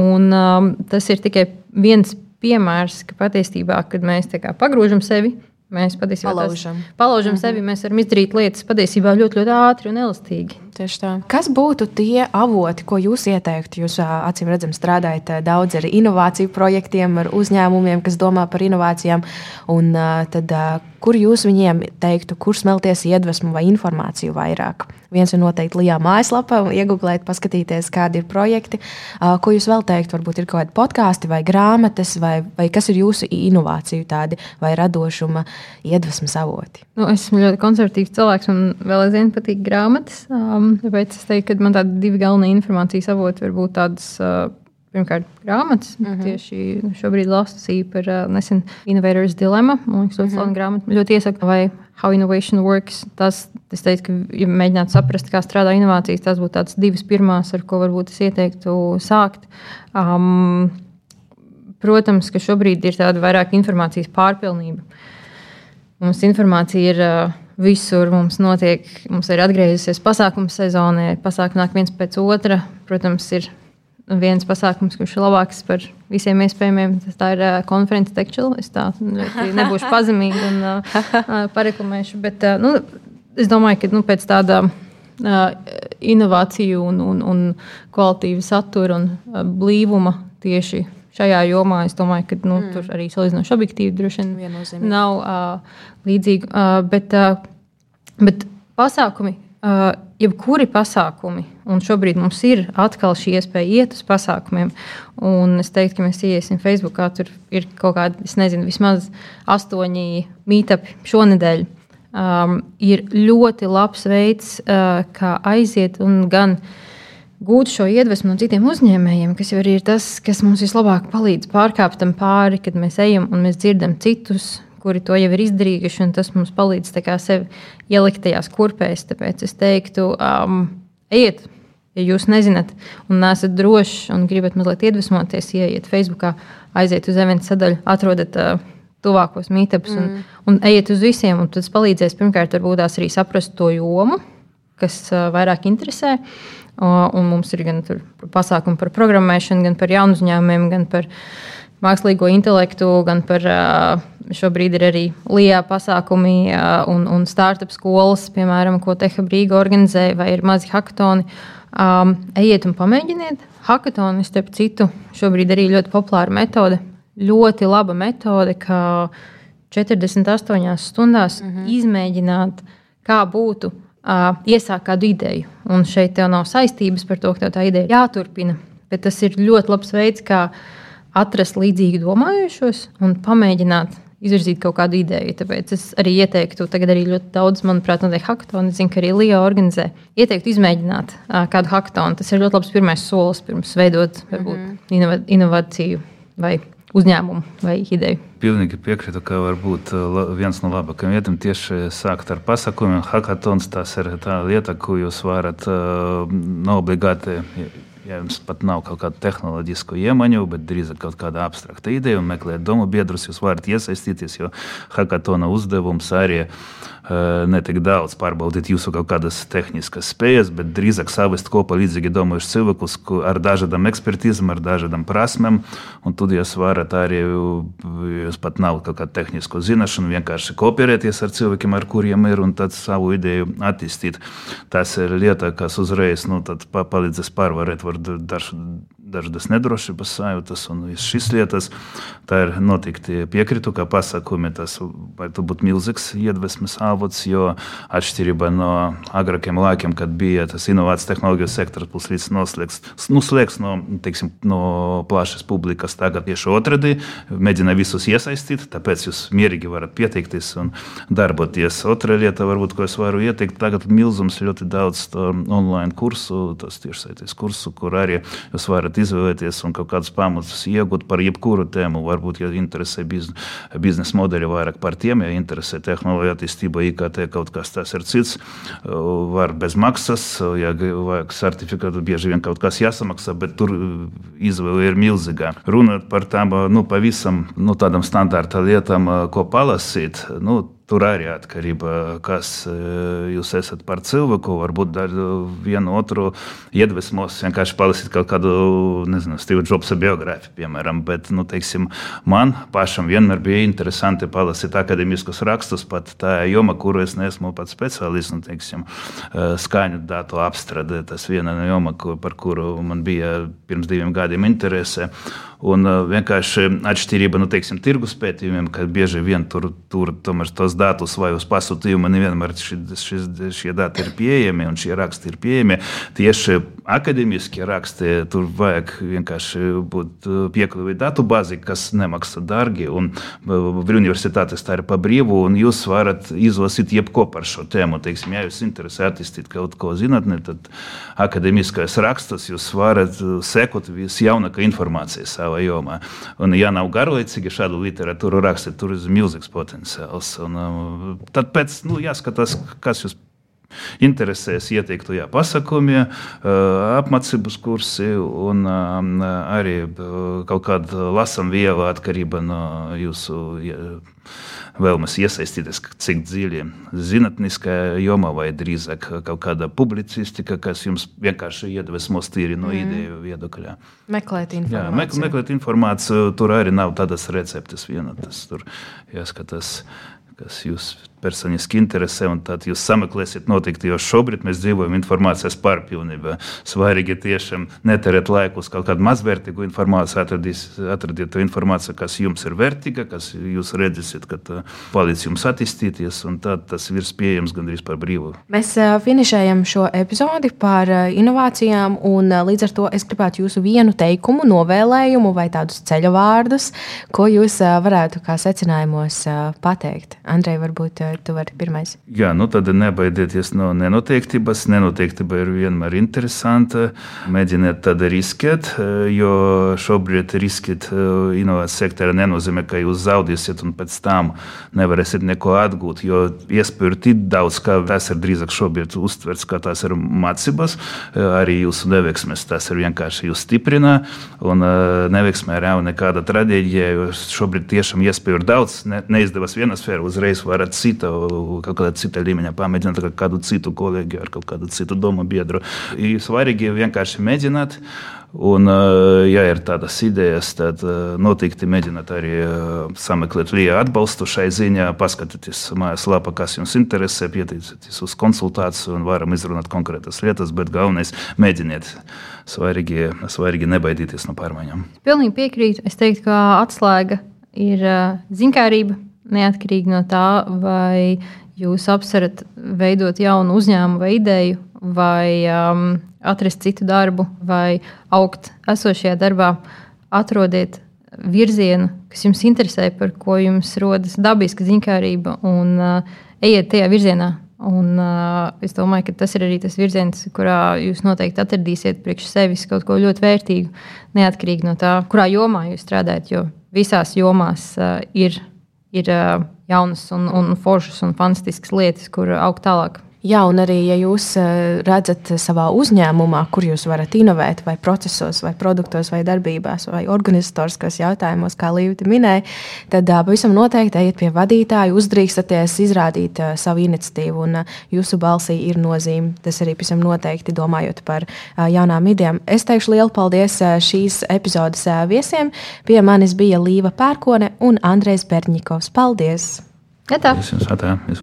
Un, um, tas ir tikai viens piemērs, ka patiesībā, kad mēs pagrūžam sevi Mēs patiesībā palaužam, tās, palaužam -hmm. sevi. Mēs varam izdarīt lietas patiesībā ļoti, ļoti ātri un elastīgi. Tieši tā. Kas būtu tie avoti, ko jūs ieteiktu? Jūs acīm redzam, strādājat daudz ar inovāciju projektiem, ar uzņēmumiem, kas domā par inovācijām. Un, tad, kur jūs viņiem teiktu, kur smelties iedvesmu vai informāciju vairāk? Viens ir noteikti Lijā mājaslapā, iegūlēt, paskatīties, kādi ir projekti. Ko jūs vēl teikt? Varbūt ir kaut kādi podkāsti vai grāmatas, vai, vai kas ir jūsu inovāciju tādi vai radošuma iedvesmas avoti? Nu, es esmu ļoti konservatīvs cilvēks, un vēl aizvien patīk grāmatas. Um, tāpēc es teiktu, ka man tādi divi galvenie informācijas avoti var būt tādas. Uh, Pirmkārt, grāmatas. Mm -hmm. Tieši šobrīd lasīju par uh, nesen Innovators Dilemma. Man liekas, ļoti mm -hmm. grāmata. Ļoti iesaku, vai How Innovation Works. Tas, es teiktu, ka, ja mēģinātu saprast, kā strādā inovācijas, tās būtu tādas divas pirmās, ar ko varbūt es ieteiktu sākt. Um, protams, ka šobrīd ir tāda vairāk informācijas pārpilnība. Mums informācija ir. Uh, Visur mums notiek, mums ir atgriezusies pasākuma sezonā, pasākumi nāk viens pēc otra. Protams, ir viens pasākums, kurš ir labāks par visiem iespējamiem. Tas ir uh, konferences tekčila. Es tā (laughs) nebūšu pazemīga un uh, pareklamēšu. Bet uh, nu, es domāju, ka nu, pēc tāda uh, inovāciju un, un, un kvalitīva satura un uh, blīvuma tieši šajā jomā, es domāju, ka nu, mm. tur arī salīdzinoši objektīvi droši vien nav uh, līdzīgi. Uh, bet, uh, bet pasākumi Uh, jebkuri pasākumi, un šobrīd mums ir atkal šī iespēja iet uz pasākumiem. Un es teiktu, ka mēs iesim Facebook, tur ir kaut kādi, es nezinu, vismaz astoņi mītāpi šonadēļ. Um, ir ļoti labs veids, uh, kā aiziet un gan gūt šo iedvesmu no citiem uzņēmējiem, kas jau ir tas, kas mums vislabāk palīdz pārkāpt tam pāri, kad mēs ejam un mēs dzirdam citus kuri to jau ir izdarījuši, un tas mums palīdz sevi ielikt tajās kurpēs. Tāpēc es teiktu, um, ejiet, ja jūs nezināt, un nesat droši un gribat mazliet iedvesmoties, ieiet Facebook, aiziet uz eventu sadaļu, atrodat uh, tuvākos mītapus mm. un, un ejiet uz visiem. Tas palīdzēs pirmkārt, varbūt arī saprast to jomu, kas uh, vairāk interesē. Uh, un mums ir gan pasākumi par programmēšanu, gan par jaunu uzņēmumiem, gan par mākslīgo intelektu, gan par Šobrīd ir arī LIBE pasākumi un, un startup skolas, piemēram, ko Teha Brīga organizē, vai ir mazi hackathoni. Um, ejiet un pamēģiniet. Hackathoni, starp citu, šobrīd arī ļoti populāra metode. Ļoti laba metode, kā 48 stundās mm -hmm. izmēģināt, kā būtu iesākt kādu ideju. Un šeit tev nav saistības par to, ka tā ideja jāturpina. Bet tas ir ļoti labs veids, kā atrast līdzīgi domājušos un pamēģināt izvirzīt kaut kādu ideju. Tāpēc es arī ieteiktu, tagad arī ļoti daudz, manuprāt, notiek hackathoni. Es zinu, ka arī Liga organizē. Ieteiktu izmēģināt uh, kādu hackathonu. Tas ir ļoti labs pirmais solis pirms veidot varbūt, mm -hmm. inovāciju vai uzņēmumu vai ideju. Pilnīgi piekrītu, ka varbūt viens no labākajiem vietām tieši sākt ar pasākumiem. Hackathons tas ir tā lieta, ko jūs varat uh, neobligāti Ja jums pat nav kaut kāda tehnoloģiska iemaņa, bet drīzāk kaut kāda abstrakta ideja un meklēt domu biedrus, jūs varat iesaistīties, jo hackathona uzdevums arī ir ne tik daudz pārbaudīt jūsu kaut kādas tehniskas spējas, bet drīzāk savest kopā līdzīgi domājušus cilvēkus ar dažādām ekspertīzēm, ar dažādām prasmēm. Tad jūs varat arī, jūs pat nav kaut kāda tehniska zināšana, vienkārši kooperēties ar cilvēkiem, ar kuriem ir, un tad savu ideju attīstīt. Tas ir lieta, kas uzreiz nu, palīdzēs pārvarēt dažu dažādas nedrošības sajūtas un visas šīs lietas. Tā ir noteikti piekrītu, ka pasākumi tas varētu būt milzīgs iedvesmas avots, jo atšķirībā no agrākiem laikiem, kad bija tas inovācijas tehnoloģiju sektors, būs līdz noslēgts, nu, slēgts no, teiksim, no plašas publikas, tagad tieši otrādi mēģina visus iesaistīt, tāpēc jūs mierīgi varat pieteikties un darboties. Otra lieta, varbūt, ko es varu ieteikt, tagad milzums ļoti daudz online kursu, tas tiešsaites kursu, kur arī jūs varat izvēlēties un kādus pamatus iegūt par jebkuru tēmu. Varbūt, ja interesē biznesa modeļi vairāk par tiem, ja interesē tehnoloģija attīstība, IKT kaut kas tas ir cits, var bez maksas, ja vajag certifikātu, bieži vien kaut kas jāsamaksā, bet tur izvēle ir milzīga. Runāt par tām nu, pavisam nu, tādām standarta lietām, ko palasīt. Nu, Tur arī atkarība, kas jūs esat par cilvēku. Varbūt vienu otru iedvesmos vienkārši palasīt kaut kādu, nezinu, Steve Jobsa biogrāfiju, piemēram. Bet, nu, teiksim, man pašam vienmēr bija interesanti palasīt akadēmiskus rakstus, pat tā joma, kuru es neesmu pats speciālists, nu, teiksim, skaņu datu apstrāde. Tas viena joma, par kuru man bija pirms diviem gadiem interese. Un vienkārši atšķirība nu, teiksim, tirgus pētījumiem, ka bieži vien tur, tur tomēr tos datus vai uz pasūtījumu. Nevienmēr šis, šis, šie dati ir pieejami un šie raksti ir pieejami. Tieši akadēmiskie raksti tur vajag vienkārši būt piekļuvi datu bāzi, kas nemaksā dārgi. Un universitātes tā ir pa brīvu, un jūs varat izlasīt jebko par šo tēmu. Teiksim, ja jūs interesē attīstīt kaut ko zinātnē, tad akadēmiskais rakstus jūs varat sekot visjaunākā informācija savā jomā. Un, ja nav garlaicīgi šādu literatūru rakstīt, tur ir milzīgs potenciāls. Un, tad pēc, nu, jāskatās, kas jūs interesēs ieteiktu jā, pasakumi, apmācības kursi un arī kaut kāda lasām viela atkarība no jūsu vēlmes iesaistīties, cik dziļi zinātniskā jomā vai drīzāk kaut kāda publicistika, kas jums vienkārši iedvesmos tīri no mm. ideju viedokļa. Meklēt informāciju. Jā, mek meklēt informāciju, tur arī nav tādas receptes viena, tas tur jāskatās kas jūs personiski interesē, un tad jūs sameklēsiet noteikti, jo šobrīd mēs dzīvojam informācijas pārpilnībā. Svarīgi tiešām neterēt laiku uz kaut kādu mazvērtīgu informāciju, atradīs, atradiet to informāciju, kas jums ir vērtīga, kas jūs redzēsiet, ka palīdz jums attīstīties, un tad tas ir pieejams gandrīz par brīvu. Mēs finišējam šo epizodi par inovācijām, un līdz ar to es gribētu jūsu vienu teikumu, novēlējumu vai tādus ceļu vārdus, ko jūs varētu kā secinājumos pateikt. Andrej, varbūt tu vari pirmais. Jā, nu tad nebaidieties no nenoteiktības. Nenoteiktība ir vienmēr interesanta. Mēģiniet tad riskēt, jo šobrīd riskēt eh, inovācijas sektorā nenozīmē, ka jūs zaudēsiet un pēc tam nevarēsiet neko atgūt. Jo iespēju ir tik daudz, ka tas ir drīzāk šobrīd uztverts, ka tās ir mācības, eh, arī jūsu neveiksmes. Tas ir vienkārši jūs stiprina un eh, neveiksmē nav nekāda traģēdija, jo šobrīd tiešām iespēju ir daudz. Ne, neizdevās viena sfēra, uzreiz varat citu kaut kādā citā līmeņā pamēģināt ar kādu citu kolēģi, ar kādu citu domu biedru. Ir svarīgi vienkārši mēģināt. Un, ja ir tādas idejas, tad noteikti mēģiniet arī sameklēt LIE atbalstu šai ziņā, paskatieties mājaslapā, kas jums interesē, pieteicieties uz konsultāciju un varam izrunāt konkrētas lietas, bet galvenais mēģiniet. Svarīgi, svarīgi nebaidīties no pārmaiņām. Pilnīgi piekrītu. Es teiktu, ka atslēga ir zinkārība neatkarīgi no tā, vai jūs apsverat veidot jaunu uzņēmumu vai ideju, vai um, atrast citu darbu, vai augt esošajā darbā, atrodiet virzienu, kas jums interesē, par ko jums rodas dabiska ziņkārība, un uh, ejiet tajā virzienā. Un, uh, es domāju, ka tas ir arī tas virziens, kurā jūs noteikti atradīsiet priekš sevis kaut ko ļoti vērtīgu, neatkarīgi no tā, kurā jomā jūs strādājat. Jo visās jomās uh, ir ir jaunas un, un foršas un fantastiskas lietas, kur augt tālāk. Jā, un arī, ja jūs eh, redzat savā uzņēmumā, kur jūs varat inovēt, vai procesos, vai produktos, vai darbībās, vai organizatoriskos jautājumos, kā Līta minēja, tad pavisam noteikti ejiet pie vadītāja, uzdrīkstaties izrādīt savu iniciatīvu, un jūsu balsī ir nozīme. Tas arī pavisam noteikti domājot par jaunām idejām. Es teikšu lielu paldies šīs epizodes viesiem. Pie manis bija Līva Pērkone un Andrejs Berņikovs. Paldies! Gatā. Paldies,